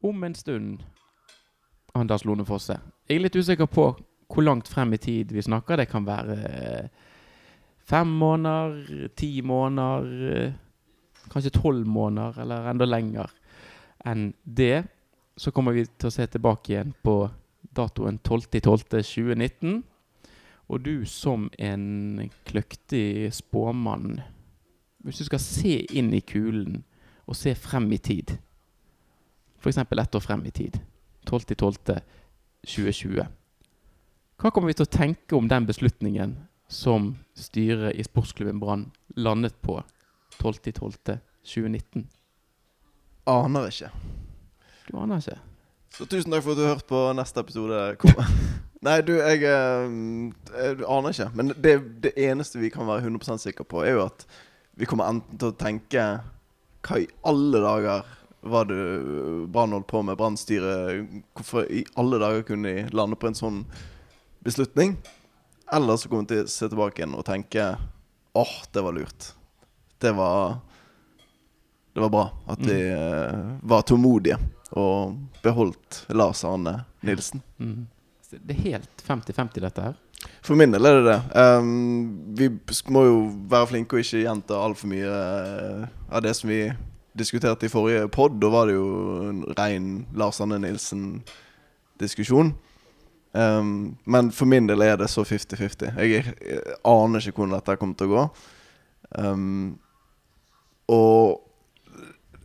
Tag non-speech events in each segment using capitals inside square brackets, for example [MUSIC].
om en stund, Anders Lone Fosse. Jeg er litt usikker på hvor langt frem i tid vi snakker. Det kan være eh, fem måneder, ti måneder, eh, kanskje tolv måneder, eller enda lenger enn det. Så kommer vi til å se tilbake igjen på datoen 12.12.2019. Og du som en kløktig spåmann, hvis du skal se inn i kulen og se frem i tid, f.eks. ett år frem i tid, 12.12.2020 hva kommer vi til å tenke om den beslutningen som styret i sportsklubben Brann landet på 12.12.2019? Aner ikke. Du aner ikke? Så tusen takk for at du hørte på neste episode. [LAUGHS] Nei, du, jeg, eh, jeg aner ikke. Men det, det eneste vi kan være 100 sikre på, er jo at vi kommer enten til å tenke Hva i alle dager var du Brann holdt på med? Brannstyret Hvorfor i alle dager kunne de lande på en sånn beslutning. Eller så kommer de til å se tilbake igjen og tenke åh, oh, det var lurt. Det var Det var bra at de mm. var tålmodige og beholdt Lars Arne Nilsen. Mm. Det er helt 50-50, dette her? For min del er det det. Um, vi må jo være flinke og ikke gjenta altfor mye uh, av det som vi diskuterte i forrige pod. Da var det jo en rein Lars Anne Nilsen-diskusjon. Um, men for min del er det så 50-50. Jeg, jeg, aner ikke hvordan dette kommer til å gå. Um, og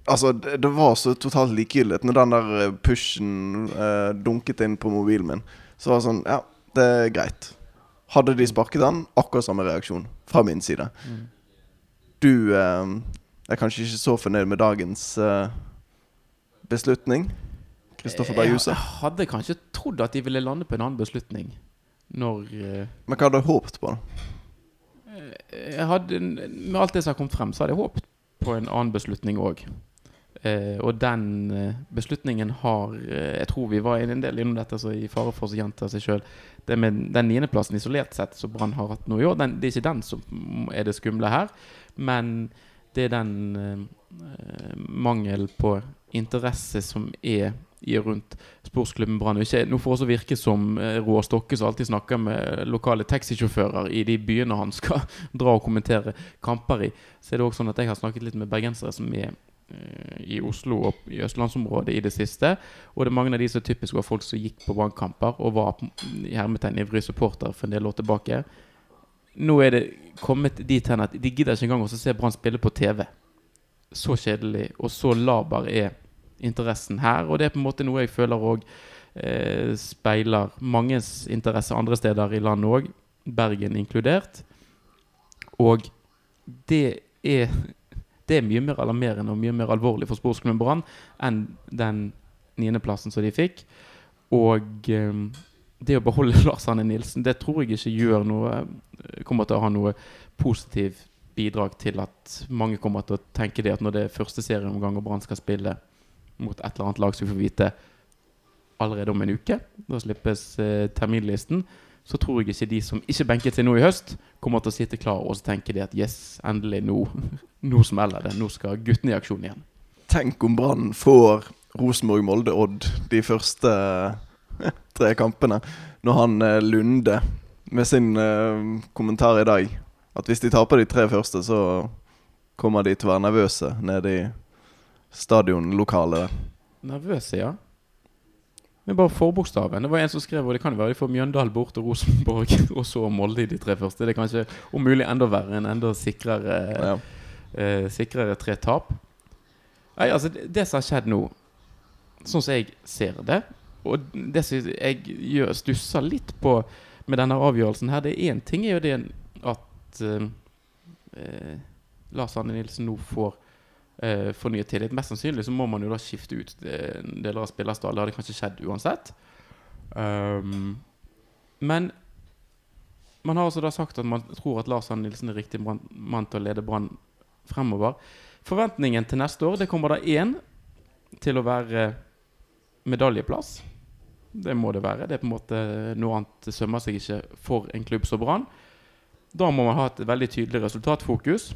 Altså, det, det, var så totalt likegyldig. Når den der eh, pushen uh, dunket inn på mobilen min, så var det sånn Ja, det er greit. Hadde de sparket den, akkurat samme reaksjon fra min side. Mm. Du uh, er kanskje ikke så fornøyd med dagens uh, beslutning? Kristoffer Berghuset? Jeg hadde kanskje trodd at de ville lande på en annen beslutning. Når uh, Men hva hadde du håpet på, da? Eh, jeg hadde, med alt det som har kommet frem, så hadde jeg håpet på en annen beslutning òg. Uh, eh, og den uh, beslutningen har Jeg tror vi var en del innom dette, så i fare for å gjenta seg sjøl. Det med den niendeplassen isolert sett som Brann har hatt nå i år, den, det er ikke den som er det skumle her. Men det er den mangel på interesse som er i og rundt sportsklubben Brann. Nå får også virke som eh, Roar Stokke som alltid snakker med lokale taxisjåfører i de byene han skal [LAUGHS] dra og kommentere kamper i. Så er det også sånn at jeg har snakket litt med bergensere som er eh, i Oslo og i østlandsområdet i det siste. Og det er mange av de som typisk var folk som gikk på Brannkamper og var i hermetegn ivrige supporter for en del år tilbake. Nå er det kommet dit hen at de gidder ikke engang å se Brann spille på TV. Så kjedelig og så laber er interessen her. Og det er på en måte noe jeg føler òg eh, speiler manges interesse andre steder i landet òg, Bergen inkludert. Og det er, det er mye mer alarmerende og mye mer alvorlig for sportsklubben Brann enn den niendeplassen som de fikk. Og eh, det å beholde [LAUGHS] Lars Arne Nilsen, det tror jeg ikke gjør noe Kommer til å ha noe positivt bidrag til at mange kommer til å tenke det at når det er første serieomgang og Brann skal spille mot et eller annet lag som vi får vite allerede om en uke. Da slippes eh, terminlisten. Så tror jeg ikke de som ikke benket seg nå i høst, kommer til å sitte klar og tenke de at yes, endelig nå, [LAUGHS] nå smeller det. Nå skal guttene i aksjon igjen. Tenk om Brann får Rosenborg, Molde, Odd de første eh, [LAUGHS] tre kampene. Når han eh, Lunde med sin eh, kommentar i dag at hvis de taper de tre første, så kommer de til å være nervøse nede i stadionlokalet. Nervøse, ja. Men bare forbokstaven. Det var en som skrev og det kan jo være de får Mjøndalen bort til Rosenborg [LAUGHS] og så Molde i de tre første. Det er kanskje om mulig enda verre enn enda sikrere, ja. eh, sikrere tre tap. Nei, altså det, det, som har skjedd nå, sånn som jeg ser det Og det som jeg gjør, stusser litt på med denne avgjørelsen her, det er én ting er jo det at eh, eh Lars Arne Nilsen nå får eh, fornyet tillit. Mest sannsynlig så må man jo da skifte ut deler av spillerstallen. Det hadde kanskje skjedd uansett. Um, men man har altså da sagt at man tror at Lars Arne Nilsen er riktig mann til å lede Brann fremover. Forventningen til neste år det kommer da én til å være medaljeplass. Det må det være. Det er på en måte Noe annet sømmer seg ikke for en klubb som Brann. Da må man ha et veldig tydelig resultatfokus.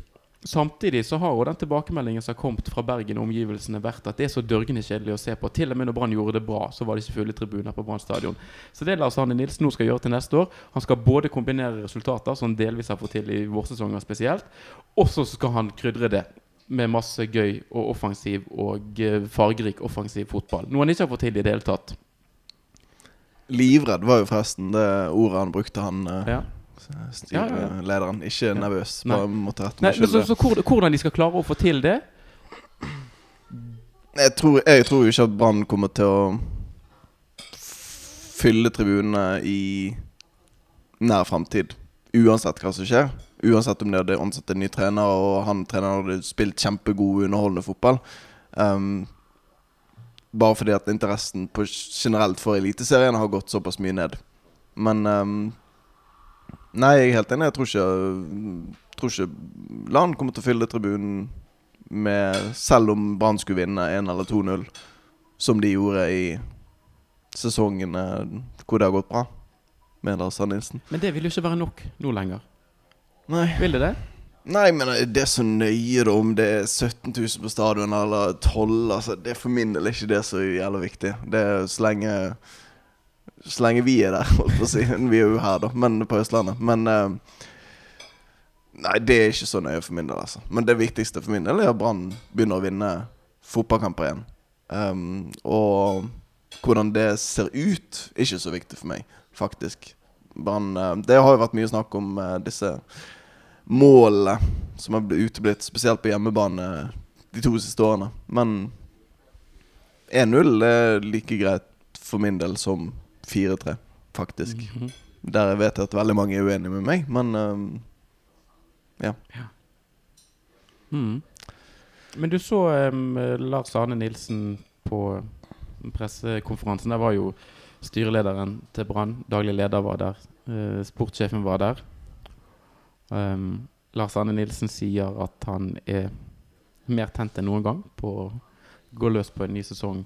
Samtidig så har jo den tilbakemeldingen som har kommet fra Bergen og omgivelsene, vært at det er så dørgende kjedelig å se på. Til og med når Brann gjorde det bra, så var det ikke fulle tribuner på Brann stadion. Så det Lars Arne Nilsen nå skal gjøre til neste år, han skal både kombinere resultater, som han delvis har fått til i vårsesonger spesielt, og så skal han krydre det med masse gøy og offensiv og eh, fargerik offensiv fotball. Noe han ikke har fått til i det hele tatt. Livredd var jo forresten det ordet han brukte, han eh, Ja. styrelederen. Ikke nervøs. Nei. Bare måtte rette meg sjøl. så, så hvor- hvordan de skal klare å få til det Jeg tror, jeg tror jo ikke at Brann kommer til å fylle tribunene i nær framtid. Uansett hva som skjer. Uansett om de hadde ansatt en ny trener, og han treneren hadde spilt kjempegod, underholdende fotball. Um, bare fordi at interessen på generelt for Eliteserien har gått såpass mye ned. Men um, Nei, jeg er helt enig. Jeg tror ikke, tror ikke Land kommer til å fylle tribunen med Selv om Brann skulle vinne 1 eller 2-0, som de gjorde i sesongene hvor det har gått bra med Lars Arne Nilsen. Men det vil jo ikke være nok nå lenger. Nei. Vil det det? Nei, men det er så nøye om det er 17 000 på stadion eller 12 altså, Det er for min del ikke det som gjelder viktig. Det er så lenge Så lenge vi er der, [LAUGHS] holdt på å si. Vi er jo her, da, men på Østlandet. Men eh, Nei, det er ikke så nøye for min del, altså. Men det viktigste for min del er at Brann begynner å vinne fotballkamper igjen. Um, og hvordan det ser ut, er ikke så viktig for meg, faktisk. Brann eh, Det har jo vært mye snakk om eh, disse målene som har blitt uteblitt, spesielt på hjemmebane de to siste årene. Men 1-0 er like greit for min del som 4-3, faktisk. Mhm. Der jeg vet at veldig mange er uenige med meg, men um, ja. Mhm. Men du så um, Lars Arne Nilsen på pressekonferansen. Der var jo styrelederen til Brann. Daglig leder var der. uh, sportssjefen var der. Em, Lars Arne Nilsen sier at han er mer tent enn noen gang på å gå løs på en ny sesong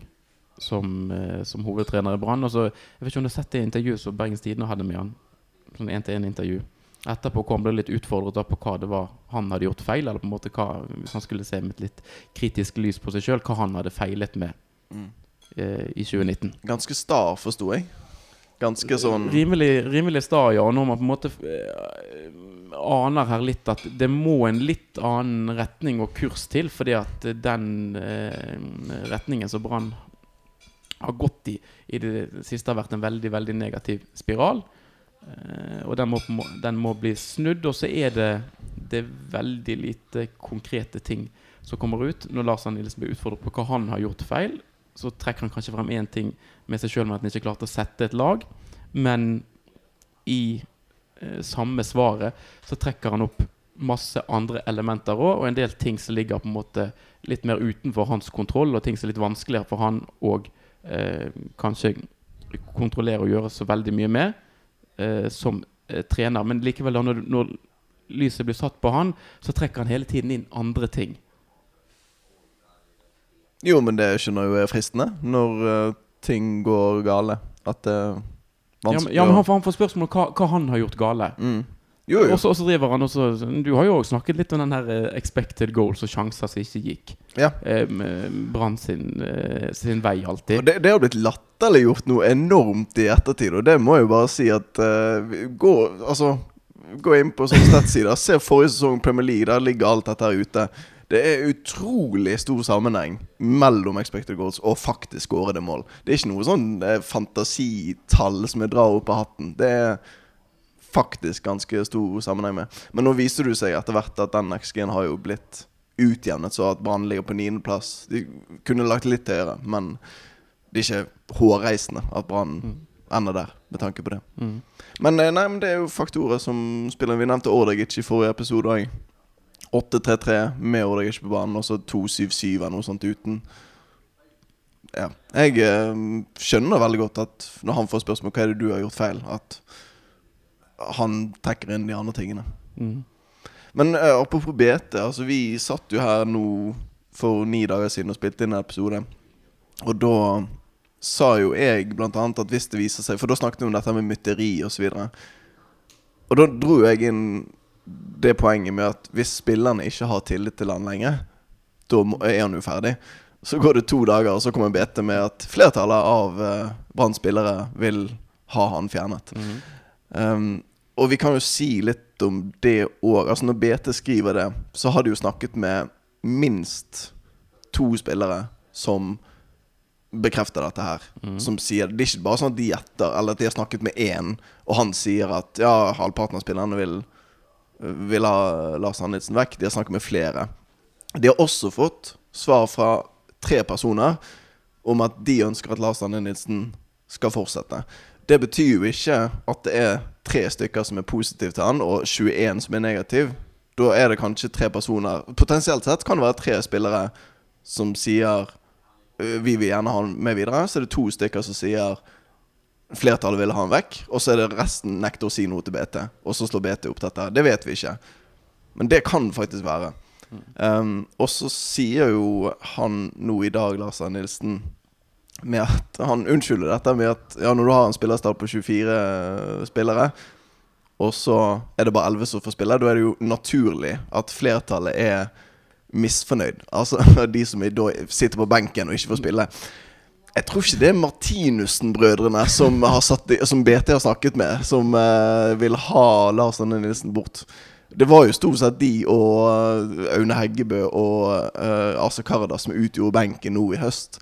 som, uh, som hovedtrener i Brann. Jeg vet ikke om du har sett det intervjuet som Bergens Tidende hadde med han. Sånn én-til-én-intervju. Etterpå kom det litt utfordret på hva det var han hadde gjort feil, eller på en måte hva, hvis han skulle se med et litt kritisk lys på seg sjøl, hva han hadde feilet med eh, i 2019. Ganske sta, forsto jeg. Ganske sånn Rimelig, rimelig sta, ja. Når man på en måte eh, aner her litt at det må en litt annen retning og kurs til, fordi at den eh, retningen som Brann har gått i i det siste, har vært en veldig, veldig negativ spiral. Eh, og den må- den må bli snudd. Og så er det, det er veldig lite konkrete ting som kommer ut. Når Lars Arne Nilsen blir utfordret på hva han har gjort feil, så trekker han kanskje frem én ting med seg sjøl, med at han ikke klarte å sette et lag. Men i eh, samme svaret så trekker han opp masse andre elementer òg, og en del ting som ligger på en måte litt mer utenfor hans kontroll, og ting som er litt vanskeligere for han å eh, kanskje kontrollere og gjøre så veldig mye med eh, som eh, trener. Men likevel, når, når lyset blir satt på han, så trekker han hele tiden inn andre ting. Jo, men det skjønner jo er fristende når eh, ting går gale. At det er Ja, men, vanskelig ja, men han, får- han får spørsmål om hva, hva han har gjort gale. mm. Jo, jo. Og så og så driver han også Du har jo også snakket litt om den her eh, expected goals og sjanser som ikke gikk. Ja. Eh, med Brann sin, eh, sin vei Og alltid. det, det har blitt latterliggjort noe enormt i ettertid, og det må jeg jo bare si at eh, vi- Gå altså Gå inn på sånne nettsider, se forrige sesong Premier League, der ligger alt dette her ute. Det er utrolig stor sammenheng mellom expected goals og faktisk skårede mål. Det er ikke noe sånn eh, fantasitall som jeg drar opp av hatten. Det er faktisk ganske stor sammenheng med. Men nå viser det seg etter hvert at den XG-en har jo blitt utjevnet, så at Brann ligger på niendeplass. De kunne lagt litt høyere, men det er ikke hårreisende at Brann ender der, med tanke på det. Mm. Men, eh, nei, men det er jo faktorer som spiller Vi nevnte Ordegic i forrige episode òg. 8-3-3 med Ordegic på banen, og så 2-7-7 eller noe sånt uten. Ja. Jeg eh, skjønner veldig godt at når han får spørsmål hva er det du har gjort feil, at han trekker inn de andre tingene. Mm. Men eh, apropos BT, altså vi satt jo her nå for ni dager siden og spilte inn en episode. Og da sa jo jeg blant annet at hvis det viser seg For da snakket vi om dette med mytteri osv. Og, så og da dro jeg inn det poenget med at hvis spillerne ikke har tillit til han lenger, da er han uferdig. Så går det to dager, og så kommer BT med at flertallet av uh, Brann spillere vil ha han fjernet. Um, og vi kan jo si litt om det òg. Altså når BT skriver det, så har de jo snakket med minst to spillere som bekrefter dette her. Som sier Det er ikke bare sånn at de gjetter, eller at de har snakket med én, og han sier at ja, halvparten av spillerne vil, vil ha Lars Hannitzen vekk. De har snakket med flere. De har også fått svar fra tre personer om at de ønsker at Lars Hannitzen skal fortsette. Det betyr jo ikke at det er tre stykker som er positive til han, og 21 som er negativ. Da er det kanskje tre personer Potensielt sett kan det være tre spillere som sier «Øh, vi vil gjerne ha han med videre. Så er det to stykker som sier flertallet vil ha han vekk. Og så er det resten nekter å si noe til BT. Og så slår BT opp dette. Det vet vi ikke. Men det kan det faktisk være. Um, og så sier jo han nå i dag, Lars Arne Nilsen, med at han unnskylder dette med at ja, når du har en spillerstall på 24 spillere, og så er det bare 11 som får spille, da er det jo naturlig at flertallet er misfornøyd. Altså [LAUGHS] de som da sitter på benken og ikke får spille. Jeg tror ikke det er Martinussen-brødrene som, som BT har snakket med, som eh, vil ha Lars Arne Nilsen bort. Det var jo stort sett de og eh, Aune Heggebø og uh, Ase Karadas som utgjorde benken nå i høst.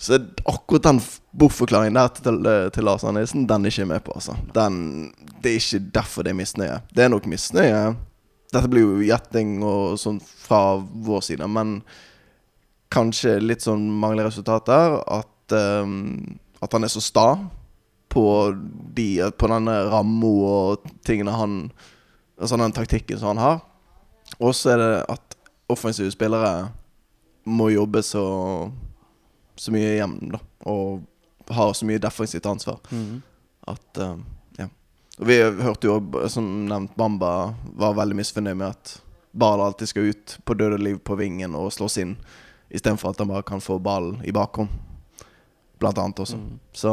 Så akkurat den bortforklaringen der til, til Lars Arne Nilsen, den er ikke jeg med på. altså den, Det er ikke derfor det er misnøye. Det er nok misnøye. Dette blir jo gjetting og sånn fra vår side, men kanskje litt sånn mangler resultater. At, ehm, at han er så sta på, de, på denne ramma og tingene han Altså den taktikken som han har. Og så er det at offensive spillere må jobbe så, så mye hjem, da. Og har så mye defensivt ansvar. At ehm, Ja. Og vi hørte jo som nevnt Bamba var veldig misfornøyd med at Ball alltid skal ut på død og liv på vingen og slås inn, istedenfor at han bare kan få ballen i bakhånd. Blant annet også. Så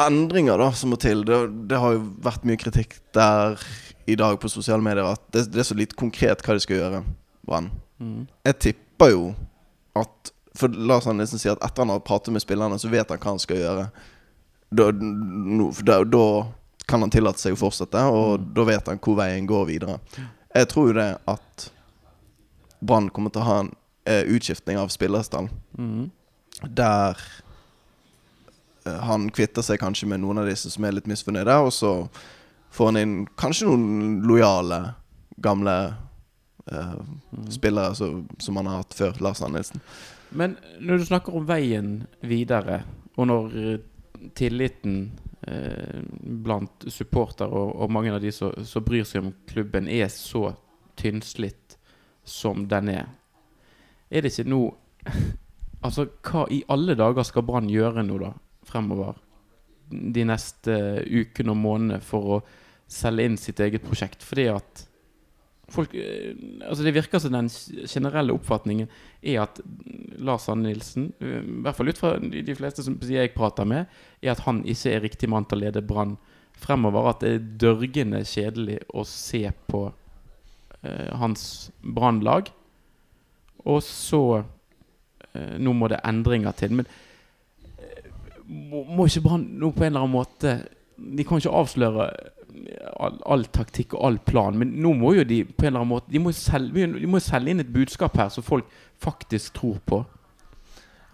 endringer da som må til. Det, det har jo vært mye kritikk der i dag på sosiale medier at det, det er så litt konkret hva de skal gjøre. Brann. Jeg tipper jo at For la oss Nilsen si at etter han har pratet med spillerne, så vet han hva han skal gjøre. Da, no, da, da kan han tillate seg å fortsette, og da vet han hvor veien går videre. Jeg tror jo det at Brann kommer til å ha en eh, utskiftning av spillerstall der eh, han kvitter seg kanskje med noen av disse som er litt misfornøyde, og så får han inn kanskje noen lojale, gamle eh, spillere som, som han har hatt før Lars Arne Men når du snakker om veien videre, og når eh, tilliten eh, blant supporter og, og mange av de som som bryr seg om klubben, er så tynnslitt som den er, er det ikke nå [LAUGHS] Altså, hva i alle dager skal Brann gjøre nå, da, fremover? De neste ukene og månedene for å selge inn sitt eget prosjekt? Fordi at folk eh, Altså, det virker som den generelle oppfatningen er at Lars Anne Nilsen, eh, i hvert fall ut fra de fleste som jeg prater med, er at han ikke er riktig mann til å lede Brann fremover. At det er dørgende kjedelig å se på eh, hans Brannlag. Og så eh, Nå må det endringer til. Men eh, må, må ikke Brann nå på en eller annen måte De kan ikke avsløre all, all taktikk og all plan, men nå må jo de på en eller annen måte De må selge, de må selge inn et budskap her som folk faktisk tror på.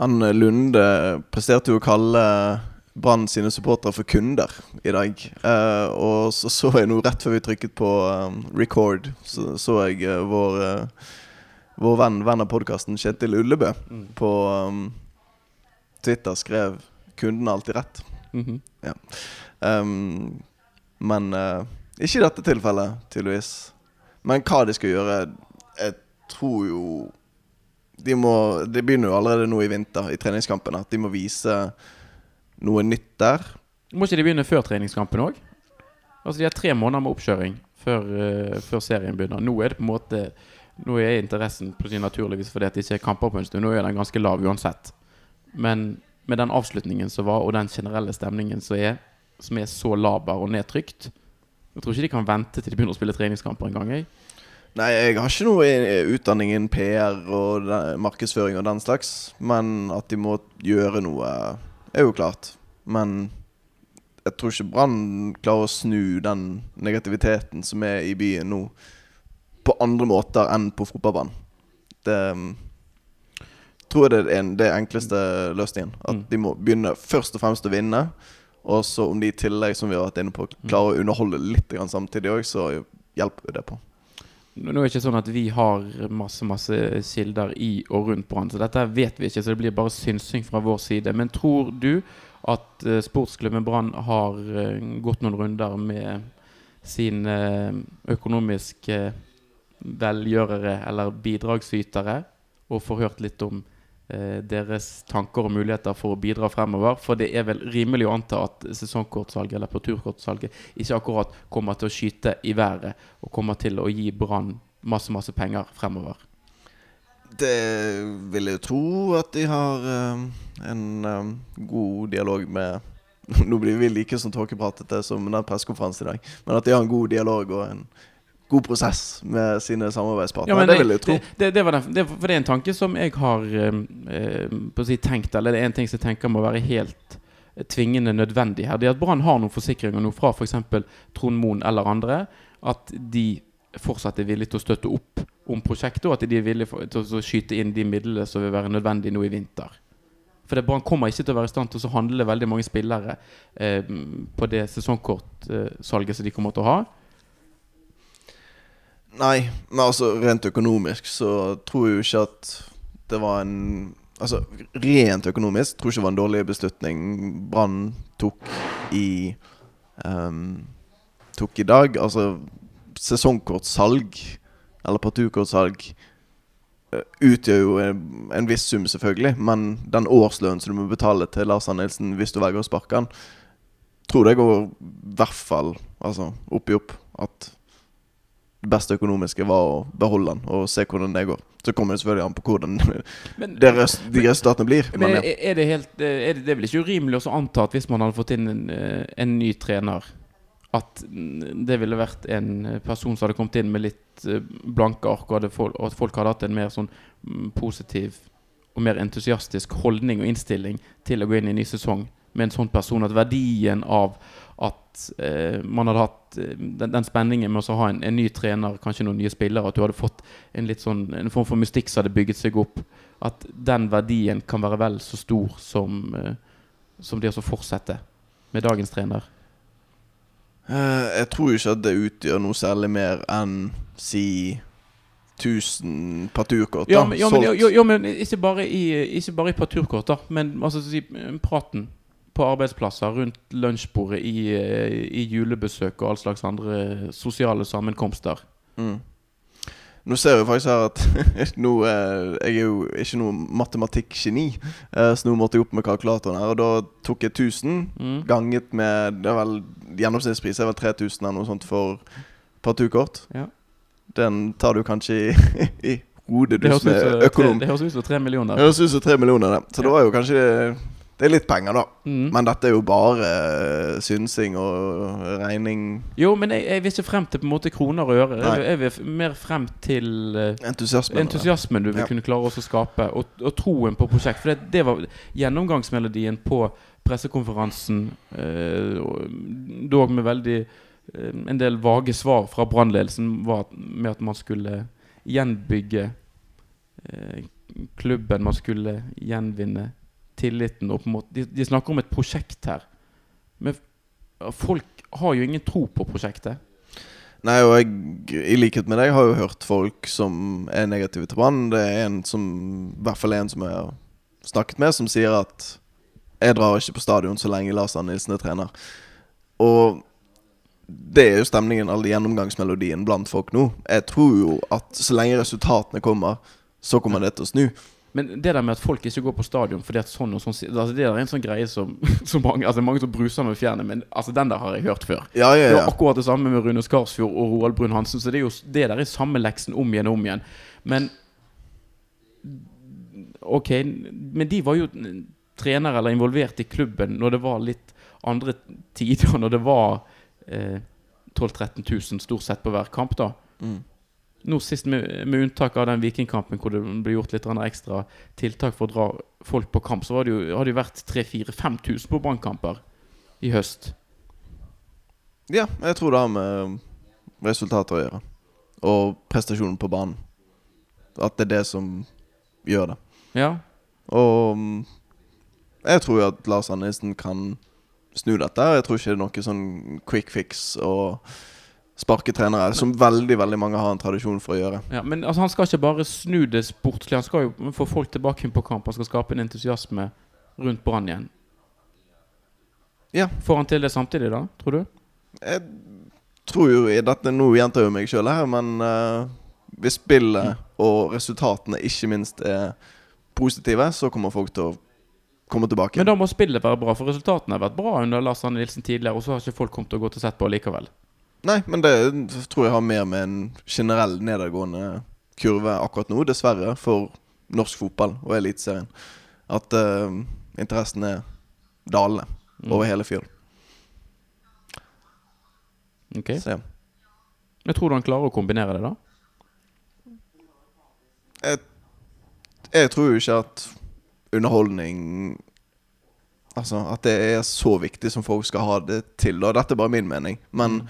Han eh, Lunde presterte jo å kalle Brann sine supportere for kunder i dag. Eh, og så så jeg nå rett før vi trykket på um, record, så så jeg uh, vår, eh, vår venn, venn av podkasten Kjetil Ullebø på um, Twitter skrev 'Kunden har alltid rett'. Mhm. Um, men uh, ikke i dette tilfellet, tydeligvis. Men hva de skal gjøre Jeg tror jo de må, Det begynner jo allerede nå i vinter, i treningskampene, at de må vise noe nytt der. Må ikke de begynne før treningskampen òg? Altså, de har tre måneder med oppkjøring før, uh, før serien begynner. Nå er det på en måte Nå er interessen på sin naturligvis fordi det ikke er kamper på en stund. Nå er den ganske lav uansett. Men med den avslutningen som var, og den generelle stemningen som er, som er så laber og nedtrykt, Jeg tror ikke de kan vente til de begynner å spille treningskamper engang. jeg. Nei, jeg har ikke noe i- utdanning innen PR og markedsføring og den slags. Men at de må gjøre noe, er jo klart. Men jeg tror ikke Brann klarer å snu den negativiteten som er i byen nå, på andre måter enn på fotballbanen. Det mm, tror jeg det er den det enkleste løsningen. At Mm. de må begynne først og fremst å vinne. Og så om de i tillegg, som vi har vært inne på, klarer å underholde litt grann samtidig òg, så hjelper jo det på. Nå er det ikke sånn at vi har masse masse kilder i og rundt Brann, så dette vet vi ikke, så det blir bare synsing fra vår side. Men tror du at eh, sportsklubben Brann har eh, gått noen runder med sine eh, økonomiske velgjørere eller bidragsytere og forhørt litt om eh, deres tanker og muligheter for å bidra fremover? For det er vel rimelig å anta at sesongkortsalget eller turkortsalget ikke akkurat kommer til å skyte i været og kommer til å gi Brann masse, masse penger fremover. Det vil jeg jo tro at de har eh, en eh, god dialog med [LAUGHS] Nå blir vi like som tåkepratete som den pressekonferansen i dag. Men at de har en god dialog og en god prosess med sine samarbeidspartnere. det vil jeg tro. Det, det, det var den, det, for det er en tanke som jeg har eh, eh, på å si tenkt, eller det er en ting som jeg tenker må være helt eh, tvingende nødvendig her. Det er at Brann har noen forsikringer nå fra f.eks. Trond Moen eller andre. At de fortsatt er villige til å støtte opp om prosjektet, og at de er villige til å skyte inn de midlene som vil være nødvendig nå i vinter. For det Brann kommer ikke til å være i stand til å handle veldig mange spillere eh, på det sesongkortsalget som de kommer til å ha. Nei, men altså rent økonomisk så tror jeg jo ikke at det var en Altså rent økonomisk tror jeg ikke det var en dårlig beslutning Brann tok i um, Tok i dag. Altså sesongkortsalg, eller partukortsalg, eh, utgjør jo en, en viss sum, selvfølgelig. Men den årslønnen som du må betale til Lars Arne hvis du velger å sparke han, tror det går i hvert fall altså, opp i opp. At beste økonomiske var å beholde den og se hvordan det går. Så kommer det selvfølgelig an på hvordan Men- [LAUGHS] det rest, de resultatene blir. Men Men ja. er, det helt er det, det er vel ikke urimelig å anta at hvis man hadde fått inn en, eh, en ny trener, at det ville vært en eh, person som hadde kommet inn med litt eh, blanke ark, og, og at folk hadde hatt en mer sånn mm, positiv og mer entusiastisk holdning og innstilling til å gå inn i en ny sesong med en sånn person. At verdien av at eh, man hadde hatt eh, den, den spenningen med å ha en, en ny trener, kanskje noen nye spillere, at du hadde fått en litt sånn En form for mystikk som hadde bygget seg opp. At den verdien kan være vel så stor som, eh, som det å fortsette med dagens trener. Eh, jeg tror ikke at det utgjør noe særlig mer enn si 1000 parturkort. Ja, men, ja, men, ja, jo, men ikke bare i, ikke bare i parturkort, da. Men altså, si, praten på arbeidsplasser, rundt lunsjbordet, i, eh, i julebesøk og all slags andre sosiale sammenkomster. Mm. Nå ser vi faktisk her at [LAUGHS] nå, eh, Jeg er jo ikke noe matematikkgeni, eh, så nå måtte jeg opp med kalkulatoren her. Og da tok jeg 1000 Mm. ganget med det er vel, Gjennomsnittspris er vel 3000 eller noe sånt for partukort. Ja. Den tar du kanskje i, [LAUGHS] i hodet, du som er økonom. det høres ut som tre millioner. Det høres ut som tre millioner, det. Så Ja. var jo kanskje Det er litt penger, da. Mm. Men dette er jo bare eh, synsing og regning. Jo, men jeg, jeg vil ikke frem til på en måte kroner og øre. Jeg, jeg vil mer frem til entusiasmen, entusiasmen du vil Ja. kunne klare å skape, og, og troen på prosjekt. For det, det var gjennomgangsmelodien på pressekonferansen, eh, og dog med veldig eh, En del vage svar fra brannledelsen var med at man skulle gjenbygge eh, klubben. Man skulle gjenvinne tilliten. En måte, de, de snakker om et prosjekt her. Men folk har jo ingen tro på prosjektet. Nei, og jeg, i likhet med deg, har jo hørt folk som er negative til Brann. Det er en som, i hvert fall en som jeg har snakket med, som sier at jeg drar ikke på stadion så lenge Lars Arne Nilsen er trener. Og det er jo stemningen, all gjennomgangsmelodien blant folk nå. Jeg tror jo at så lenge resultatene kommer, så kommer det til å snu. Men det der med at folk ikke går på stadion fordi at sånn og sånn altså Det er en sånn greie som, [LAUGHS] som mange Altså mange som bruser med fjerne, men altså den der har jeg hørt før. Ja, ja, ja. Det var akkurat det samme med Rune Skarsfjord og Roald Brun Hansen. Så det er jo det der er samme leksen om igjen og om igjen. Men Ok, men de var jo trenere eller involvert i klubben når det var litt andre tider, når det var eh, 12 000-13 000 stort sett på hver kamp. da Mm. Nå sist, med, med unntak av den Vikingkampen hvor det ble gjort litt ekstra tiltak for å dra folk på kamp, så var det jo, har det jo vært 3000-5000 på Brannkamper i høst. Ja, jeg tror det har med resultater å gjøre. Og prestasjonen på banen. At det er det som gjør det. Ja, Og mm, jeg tror jo at Lars Andresen kan snu dette. Jeg tror ikke det er noe sånn quick fix og sparke trenere, som veldig veldig mange har en tradisjon for å gjøre. ja Men altså, han skal ikke bare snu det sportslig, han skal jo få folk tilbake på kamp. Han skal skape en entusiasme rundt Brann igjen. Ja. Får han til det samtidig, da? Tror du? Jeg tror jo i dette Nå gjentar jeg meg sjøl her, men uh, hvis spillet og resultatene ikke minst er positive, så kommer folk til å komme tilbake. Men da må spillet være bra, for resultatene har vært bra under Lars Anne Nilsen tidligere, og så har ikke folk kommet til å gå til sett på likevel. Nei, men det tror jeg har mer med en generell nedadgående kurve akkurat nå, dessverre, for norsk fotball og Eliteserien. At uh, interessen er dalende Mm. over hele fjøl. Ok Så ja. Jeg tror du han klarer å kombinere det, da? Jeg tror jo ikke at underholdning Altså at det er så viktig som folk skal ha det til. Og dette er bare min mening. Men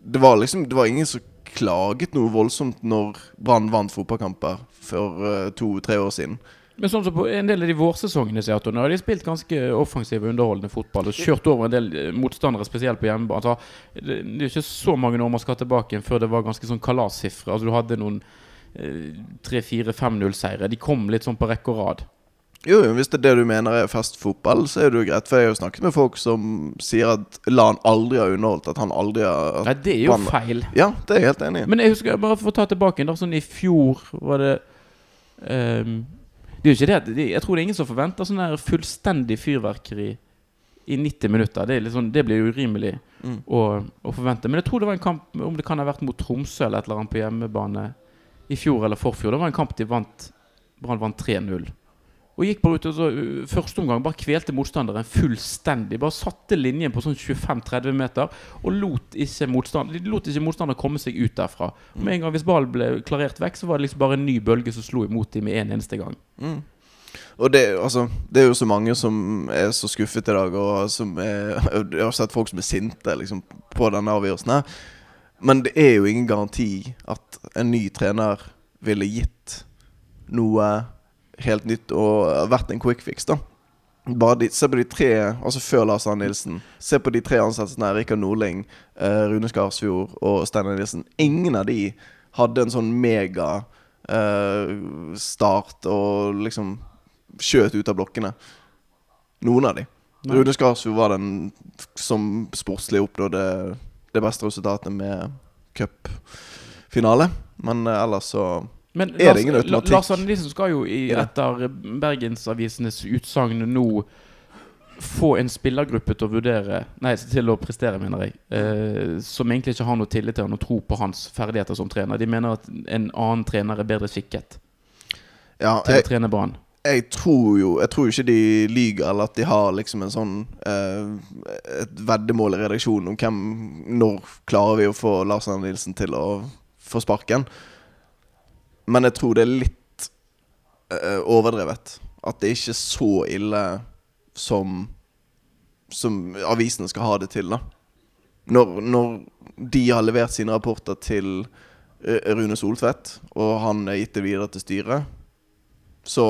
det var liksom Det var ingen som klaget noe voldsomt når Brann vant fotballkamper for uh, to-tre år siden. Men sånn som på en del av de vårsesongene så har de spilt ganske offensiv og underholdende fotball og kjørt over en del eh, motstandere, spesielt på hjemmebane. Altså, det, det er ikke så mange år man skal tilbake igjen før det var ganske sånn kalassifre. Altså, du hadde noen eh, 3-4-5-0-seire. De kom litt sånn på rekke og rad. Jo, hvis det er det du mener er festfotball, så er det jo greit. For jeg har jo snakket med folk som sier at LAN aldri har underholdt. At han aldri har Nei, det er jo Brann- feil. Ja, det er jeg helt enig i. Men jeg husker bare for å ta tilbake da, sånn i fjor var det um, Det er jo ikke det at Jeg tror det er ingen som forventer sånn her fullstendig fyrverkeri i 90 minutter. Det, sånn, det blir urimelig Mm. å, å forvente. Men jeg tror det var en kamp Om det kan ha vært mot Tromsø eller et eller annet på hjemmebane i fjor eller forfjor. Det var en kamp de vant Brann vant 3-0. Og gikk bare ut og så uh, Første omgang bare kvelte motstanderen fullstendig. Bare satte linjen på sånn 25-30 meter og lot ikke, lot ikke motstander komme seg ut derfra. Og Med en gang hvis ballen ble klarert vekk, så var det liksom bare en ny bølge som slo imot dem med en eneste gang. Mm. Og det, altså, det er jo så mange som er så skuffet i dag, og som er [LAUGHS] Jeg har sett folk som er sinte liksom, på denne avgjørelsen her. Men det er jo ingen garanti at en ny trener ville gitt noe helt nytt og vært en quick fix, da. De, se på de tre Altså før Lars Arne Nilsen. Se på de tre ansettelsene her. Rikard Nordling, eh, Rune Skarsfjord og Steinar Nilsen. Ingen av de hadde en sånn mega eh, start og liksom skjøt ut av blokkene. Noen av de. Nei. Rune Skarsfjord var den som sportslig oppnådde det beste resultatet med cupfinale. Men eh, ellers så Men automatikk? Lars Arne Nilsen skal jo i, Ja. etter Bergensavisenes utsagn nå få en spillergruppe til å vurdere Nei, til å prestere, mener jeg. Eh, som egentlig ikke har noe tillit til han og tro på hans ferdigheter som trener. De mener at en annen trener er bedre skikket Ja, til å trene Brann. jeg tror jo Jeg tror ikke de lyger, eller at de har liksom en sånn eh, Et veddemål i redaksjonen om hvem Når klarer vi å få Lars Arne Nilsen til å få sparken. Men jeg tror det er litt uh, overdrevet. At det ikke er så ille som Som avisene skal ha det til, da. Når, når de har levert sine rapporter til eh, Rune Soltvedt, og han er gitt det videre til styret, så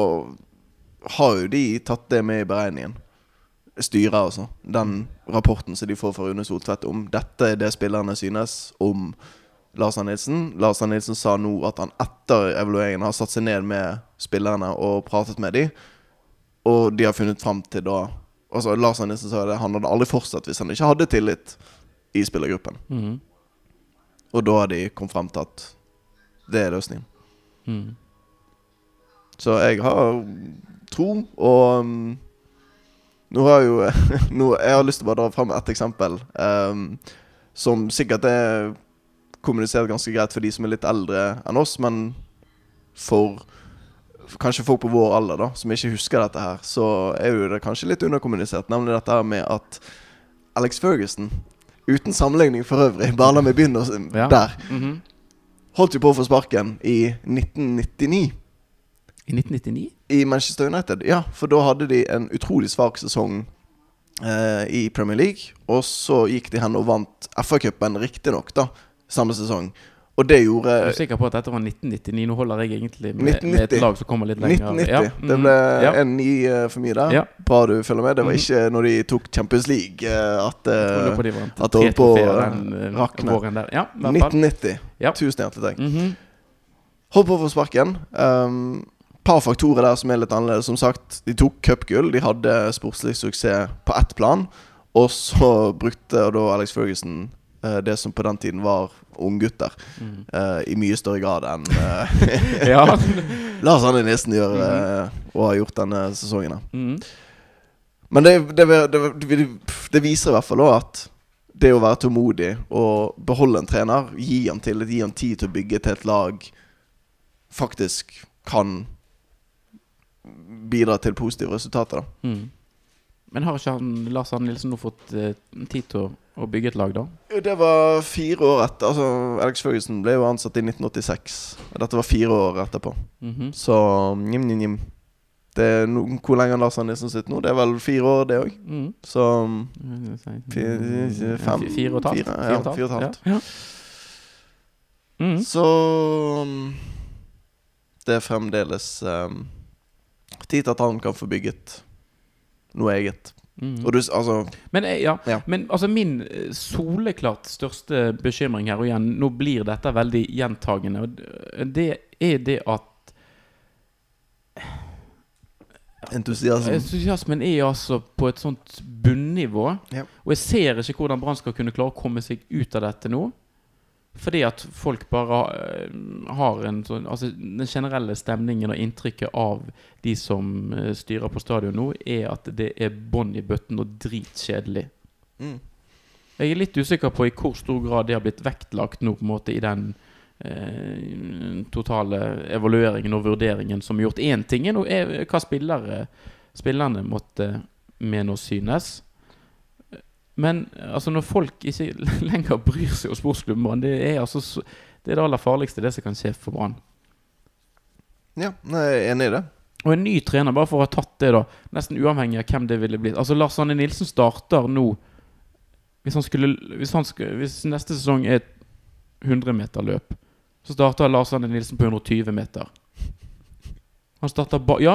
har jo de tatt det med i beregningen. Styret, altså. Den rapporten som de får fra Rune Soltvedt om dette er det spillerne synes om Lars Arne Nilsen. Lars Arne Nilsen sa nå at han etter evalueringen har satt seg ned med spillerne og pratet med dem. Og de har funnet fram til da Altså Lars Arne Nilsen sa det, han hadde aldri fortsatt hvis han ikke hadde tillit i spillergruppen. Mm. Og da har de kommet frem til at det er løsningen. Mm. Så jeg har tro, og um, nå har jeg jo [LAUGHS] nå, Jeg har lyst til å bare dra fram et eksempel um, som sikkert er kommunisert ganske greit for de som er litt eldre enn oss, men for kanskje folk på vår alder da som ikke husker dette her, så er jo det kanskje litt underkommunisert. Nemlig dette her med at Alex Ferguson uten sammenligning for øvrig, bare la meg begynne Ja. der, Mhm. holdt jo på å få sparken i 1999 I 1999? i Manchester United. Ja, for da hadde de en utrolig svak sesong eh, i Premier League. Og så gikk de hen og vant FA-cupen, riktignok, da, samme sesong. Og det gjorde Er sikker på at dette var 1999? Nå holder jeg egentlig med, med et lag som kommer litt lenger. 1990. Ja. Det mhm. ble ja. en ny for mye der. Ja. Bra du følger med. Det var Mhm. ikke når de tok Champions League eh, at eh, det holdt på å, eh, rakne. Ja, i hvert fall. 1990. Ja. Tusen hjertelig takk. Holdt på å få sparken. Um, par faktorer der som er litt annerledes. Som sagt, de tok cupgull. De hadde sportslig suksess på ett plan. Og så brukte da Alex Ferguson det som på den tiden var unggutter, mm. uh, i mye større grad enn [LAUGHS] uh. [LAUGHS] Lars Arne Nissen gjør uh, og har gjort denne sesongen. Mhm. Men det, det, det, det, viser i hvert fall også at det å være tålmodig og beholde en trener, gi han tillit, gi han tid til å bygge til et lag, faktisk kan bidra til positive resultater. Mhm. Men har ikke han, Lars Arne Nilsen nå fått eh, tid til å, å bygge et lag, da? Det var fire år etter. Altså Alex Ferguson ble jo ansatt i 1986. Dette var fire år etterpå. Mhm. Så njim, njim, njim. Det no, hvor lenge Lars Nilsen sitter nå? Det er vel fire år, det òg. Mm. Så Fire, fem, fire og et halvt? fire, ja, fire og et halvt. Ja. ja. Mm. Så Det er fremdeles um, tid til at han kan få bygget noe eget. Og du, altså Men, eh, ja, Ja. men altså min eh, soleklart største bekymring her, og igjen, nå blir dette veldig gjentagende, det er det at Entusiasmen. entusiasmen er altså på et sånt bunnivå. Ja. Og jeg ser ikke hvordan Brann skal kunne klare å komme seg ut av dette nå. Fordi at folk bare eh, har en sånn Altså den generelle stemningen og inntrykket av de som eh, styrer på stadion nå, er at det er bånn i bøtten og dritkjedelig. Mm. Jeg er litt usikker på i hvor stor grad det har blitt vektlagt nå på en måte i den eh, totale evalueringen og vurderingen som er gjort. Én ting er er hva spillere, spillerne måtte mene og synes. Men altså når folk ikke [LAUGHS] lenger bryr seg om sportsklubben Brann, det altså det er det aller farligste det som kan skje for Brann. Ja, jeg er enig i det. Og en ny trener, bare for å ha tatt det, da nesten uavhengig av hvem det ville blitt Altså Lars Anne Nilsen starter nå Hvis han skulle Hvis, han skulle, hvis neste sesong er et 100-meterløp, så starter Lars Anne Nilsen på 120 meter. Han starter ba... Ja.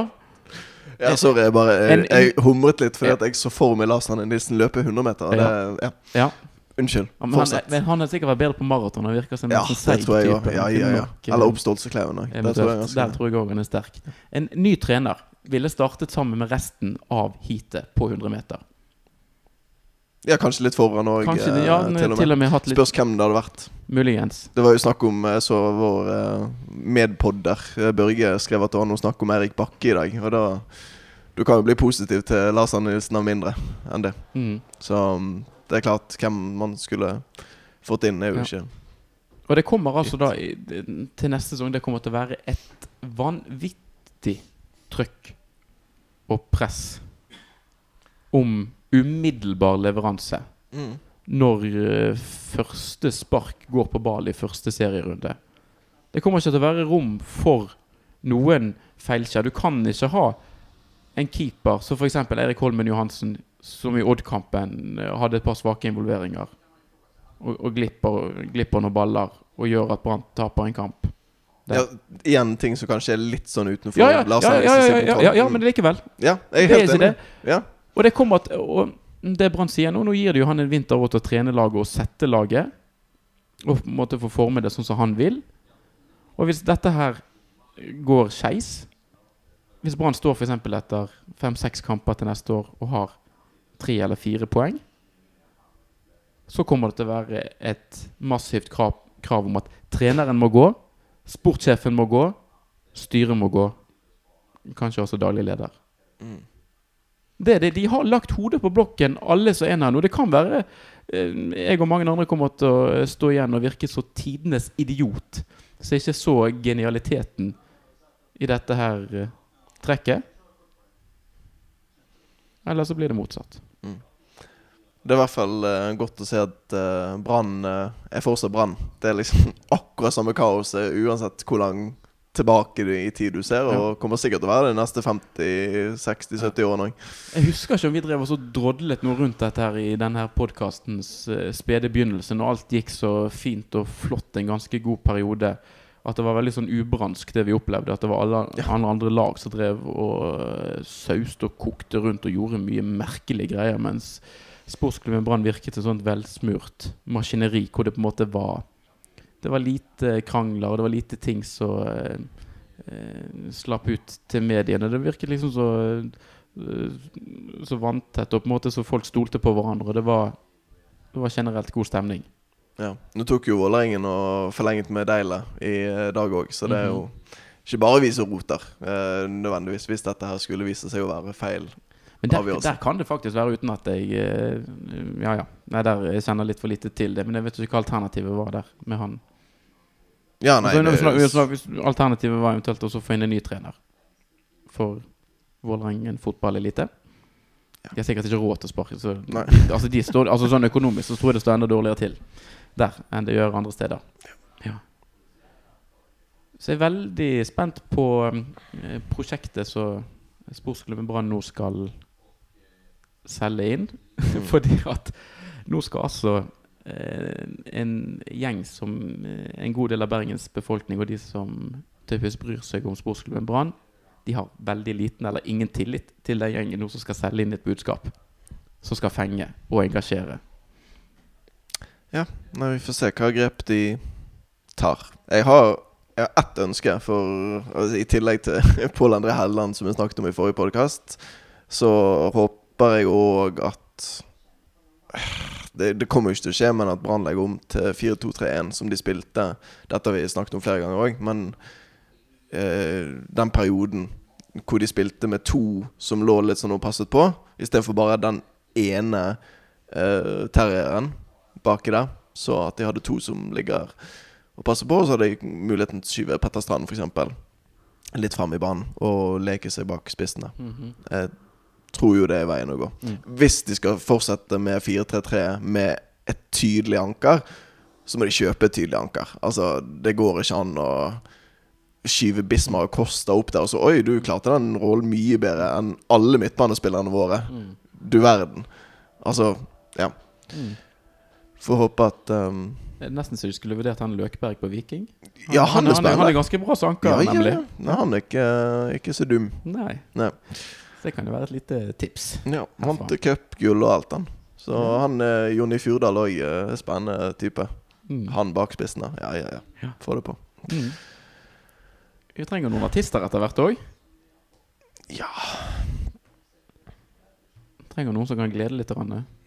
Ja, sorry, jeg bare Jeg, jeg humret litt fordi at jeg så for meg Lars Arne Nilsen løpe 100 meter. Det, ja. ja. Unnskyld. Ja, men, han, men han har sikkert vært bedre på maraton. Han virker som en Ja, sånn seig type. Ja, ja, ja. eh, Eller oppståelseskleven òg. Det tror jeg Der tror jeg òg han er sterk. En ny trener ville startet sammen med resten av heatet på 100 meter. Ja, kanskje litt foran òg, ja, til og med. til og med litt Spørs hvem det hadde vært. Muligens. Det var jo snakk om Jeg så vår eh, medpodder eh, Børge skrev at det var noe snakk om Erik Bakke i dag. Og da Du kan jo bli positiv til Lars Arne Nilsen av mindre enn det. Mm. Så um, det er klart, hvem man skulle fått inn, er jo Ja. ikke Og det kommer altså da til neste sesong Det kommer til å være et vanvittig trøkk og press om umiddelbar leveranse mm. når eh, første spark går på ball i første serierunde. Det kommer ikke til å være rom for noen feilskjær. Du kan ikke ha en keeper som f.eks. Erik Holmen Johansen, som i Odd-kampen eh, hadde et par svake involveringer og, og glipper, glipper noen baller og gjør at Brann taper en kamp. Det- ja, Igjen ting som kanskje er litt sånn utenfor Ja, ja, ja, ja, ja, men likevel. Ja, jeg er Det helt enig. det. Ja. Og det kommer at og det Brann sier nå, nå gir det jo han en vinter til å trene laget og sette laget. Og på en måte få forme det sånn som han vil. Og hvis dette her går skeis Hvis Brann står f.eks. etter fem-seks kamper til neste år og har tre eller fire poeng, så kommer det til å være et massivt krav, krav om at treneren må gå, sportssjefen må gå, styret må gå. Kanskje også daglig leder. Mm. Det det. De har lagt hodet på blokken, alle som er her nå. Det kan være eh, jeg og mange andre kommer til å eh, stå igjen og virke så tidenes idiot. Så jeg ikke så genialiteten i dette her eh, trekket. Eller så blir det motsatt. Det er i hvert fall godt å se at Brann er fortsatt Brann. Det er liksom [LAUGHS] akkurat samme kaoset uansett hvor lang tilbake i tid du ser, og kommer sikkert til å være det de neste 50-60-70 årene òg. Jeg husker ikke om vi drev og så drodlet noe rundt dette her i denne podkastens uh, spede begynnelse, når alt gikk så fint og flott en ganske god periode. At det var veldig sånn ubransk, det vi opplevde. At det var alle Ja. andre, andre lag som drev og uh, sauste og kokte rundt og gjorde mye merkelige greier, mens sportsklubben Brann virket som et sånt velsmurt maskineri hvor det på en måte var Det var lite krangler, og det var lite ting som eh, eh, slapp ut til mediene. Det virket liksom så eh, så vanntett, og på en måte så folk stolte på hverandre. Det var, det var generelt god stemning. Ja. Nå tok jo Vålerengen og forlenget med Deila i eh, dag òg, så det er jo Mhm. ikke bare vi som roter, eh, nødvendigvis, hvis dette her skulle vise seg å være feil. Men der, der kan det faktisk være uten at jeg eh, Ja, ja. Nei, der jeg kjenner litt for lite til det. Men jeg vet ikke hva alternativet var der med han. Ja, nei, altså, det, snak- hvis alternativet var eventuelt å få inn en ny trener for Vålerengen fotballelite. De har sikkert ikke råd til å sparke. Så, de, altså, de står, altså sånn økonomisk så tror jeg det står enda dårligere til der enn det gjør andre steder. Ja. Så jeg er veldig spent på eh, prosjektet som sportsklubben Brann nå skal selge inn. [LAUGHS] Fordi at nå skal altså en gjeng som eh, en god del av Bergens befolkning og de som typisk bryr seg om sportsklubben Brann, de har veldig liten eller ingen tillit til den gjengen nå som skal selge inn et budskap som skal fenge og engasjere. Nei, vi får se hva grep de tar. Jeg har, jeg har ett ønske, for altså, i tillegg til [LAUGHS] Pål André Helleland, som vi snakket om i forrige podkast, så håper jeg òg at det, det kommer jo ikke til å skje, men at Brann legger om til 4-2-3-1, som de spilte. Dette har vi snakket om flere ganger òg, men eh, den perioden hvor de spilte med to som lå litt sånn og passet på, istedenfor bare den ene eh, terrieren baki der. Så at de hadde to som ligger og passer på, så hadde de muligheten til å skyve Petter Strand f.eks. litt fram i banen og leke seg bak spissene. Jeg tror jo det er veien å gå. Mm. Hvis de skal fortsette med 4-3-3 med et tydelig anker, så må de kjøpe et tydelig anker. Altså, det går ikke an å skyve Bismar og Costa opp der og så Oi, du klarte den rollen mye bedre enn alle midtbanespillerne våre. Mm. Du verden. Altså, ja. Mm. Får håpe at um, Det er Nesten så du skulle vurdert han Løkberg på Viking. Ja, han er han, han er ganske bra som anker, Ja, ja, nemlig. Nei, han er ikke, ikke så dum. Nei. Nei. Det kan jo være et lite tips. Ja. Vant cupgull og alt, han. Så mm. han eh, Jonny Fjordal òg eh, spennende type. Mm. Han bak spissene. Ja, ja, ja. Ja. Få det på. Mm. Vi trenger noen artister etter hvert òg. Ja. Trenger noen som kan glede litt.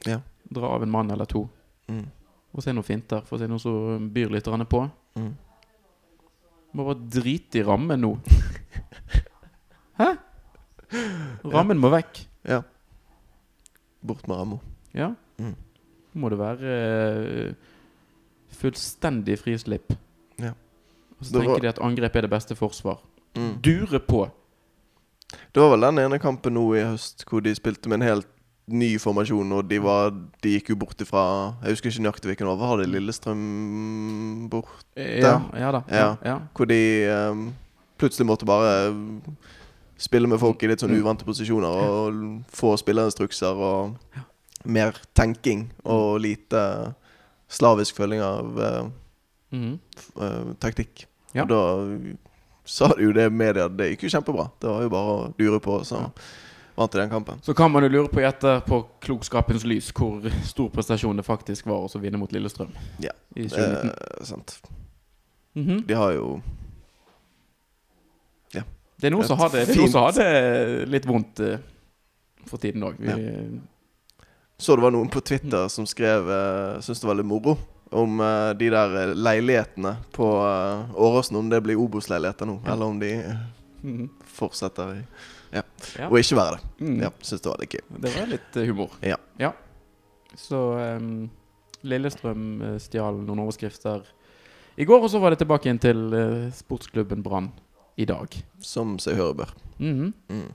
Ja. Dra av en mann eller to. Mm. Få se noen finter. Få se noen som byr litt på. Mm. Må bare drite i rammen nå. [LAUGHS] Hæ? [LAUGHS] Rammen må vekk. Ja. Bort med ramma. Ja. Mm. Må det være uh, fullstendig frislipp. Ja. Og så Det var- tenker de at angrep er det beste forsvar. Mm. Dure på. Det var vel den ene kampen nå i høst hvor de spilte med en helt ny formasjon, og de, var, de gikk jo bort ifra Jeg husker ikke nøyaktig hvilken over. Var det Lillestrøm bort? Ja, ja da. Ja, Ja. ja. Hvor de um, plutselig måtte bare spille med folk i litt sånn Mm. uvante posisjoner og få spillerinstrukser og mer tenking og lite slavisk følging av eh, taktikk. Ja. Og da sa du jo det i media, det gikk jo kjempebra. Det var jo bare å lure på, så Ja. vant de den kampen. Så kan man jo lure på i etter på klokskapens lys hvor stor prestasjon det faktisk var å vinne mot Lillestrøm Ja. i 2019. Eh, sant. Mhm. De har jo Det er noen som har det, litt vondt uh, for tiden òg. Ja. Så det var noen på Twitter som skrev uh, Syns det var litt moro om uh, de der eh, leilighetene på uh, Åråsen. Om det blir Obos-leiligheter nå, Ja. eller om de eh, Mhm. fortsetter i Ja. Ja. Og ikke være det. Mm. Ja, Syns det var litt gøy. Det var litt eh, humor. Ja. Så um, Lillestrøm eh, stjal noen overskrifter i går, og så var det tilbake igjen til eh, sportsklubben Brann i dag. Som seg høre bør. Mhm. Mm.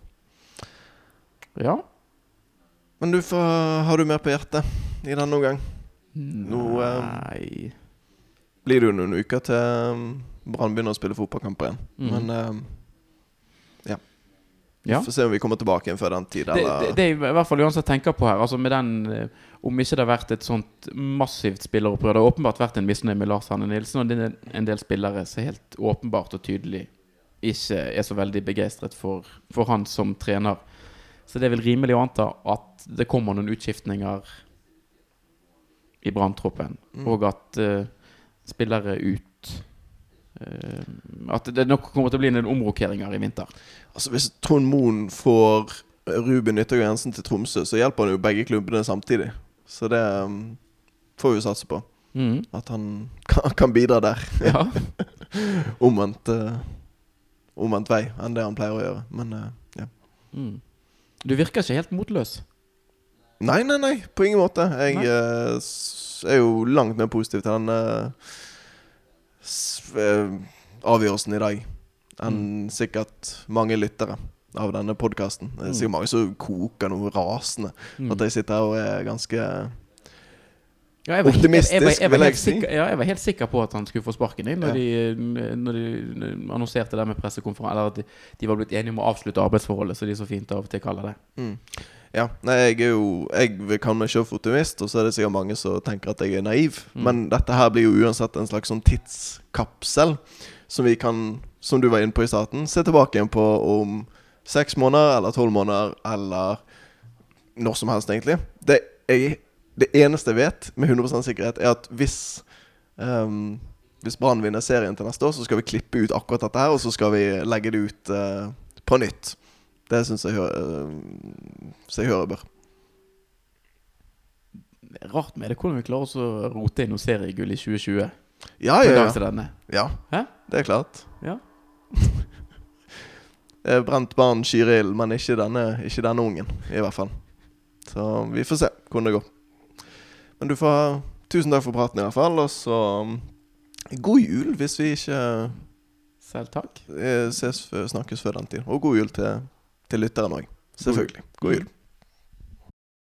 Ja. Men du, får, har du mer på hjertet? i denne omgang. Nå, eh, Blir det jo noen uker til um, Brann begynner å spille fotballkamper igjen. Mm. Men eh, Ja. vi får se om vi kommer tilbake igjen før den tid. Det, det, det er i hvert fall uansett tenker på her, altså med den eh, om ikke det har vært et sånt massivt spilleropprør Det har åpenbart vært en misnøye med Lars Hanne Nilsen, og det en del spillere som helt åpenbart og tydelig ikke er så veldig begeistret for, for han som trener. Så det er vel rimelig å anta at det kommer noen utskiftninger i branntroppen, Mm. og at uh, spillere ut uh, At det nok kommer til å bli en del omrokeringer i vinter. Altså Hvis Trond Moen får Ruben Yttergård Jensen til Tromsø, så hjelper han jo begge klubbene samtidig. Så det um, får vi jo satse på. Mm. At han kan, [LAUGHS] kan bidra der. Ja. [LAUGHS] Omvendt uh, Omvendt vei enn det han pleier å gjøre. Men uh, ja. Mm. Du virker ikke helt motløs. Nei, nei, nei. På ingen måte. Jeg uh, er jo langt mer positiv til den uh, avgjørelsen i dag enn Mm. sikkert mange lyttere av denne podkasten. Det er Mm. sikkert mange som koker noe rasende. Mm. At jeg sitter her og er ganske Ja, jeg var, Optimistisk, jeg, jeg, jeg, vil jeg si. ja, jeg var helt sikker på at han skulle få sparken inn når, Ja. de, når de annonserte det med pressekonferanse. Eller at de, de var blitt enige om å avslutte arbeidsforholdet, som de så fint av og til kaller det. mm. Ja. Nei, jeg er jo Jeg kalle meg sjøl optimist, og så er det sikkert mange som tenker at jeg er naiv. Mm. Men dette her blir jo uansett en slags sånn tidskapsel som vi kan, som du var inne på i starten, se tilbake igjen på om seks måneder eller tolv måneder eller når som helst, egentlig. Det, jeg, det eneste jeg vet med 100 sikkerhet, er at hvis um, Hvis Brann vinner serien til neste år, så skal vi klippe ut akkurat dette her, og så skal vi legge det ut uh, på nytt. Det syns jeg, hører, eh, jeg hører bør. Det er rart med det hvordan vi klarer oss å rote inn noe seriegull i 2020. Ja, ja, ja. ja. Hæ? Det er klart. Ja. [LAUGHS] Er brent barn skyr ild, men ikke denne, ikke denne ungen, i hvert fall. Så vi får se hvordan det går. Men du får tusen takk for praten, i hvert fall. Og så um, god jul, hvis vi ikke Selv takk. eh, ses, snakkes før den tid. Og god jul til, til lytteren òg. Selvfølgelig. God jul.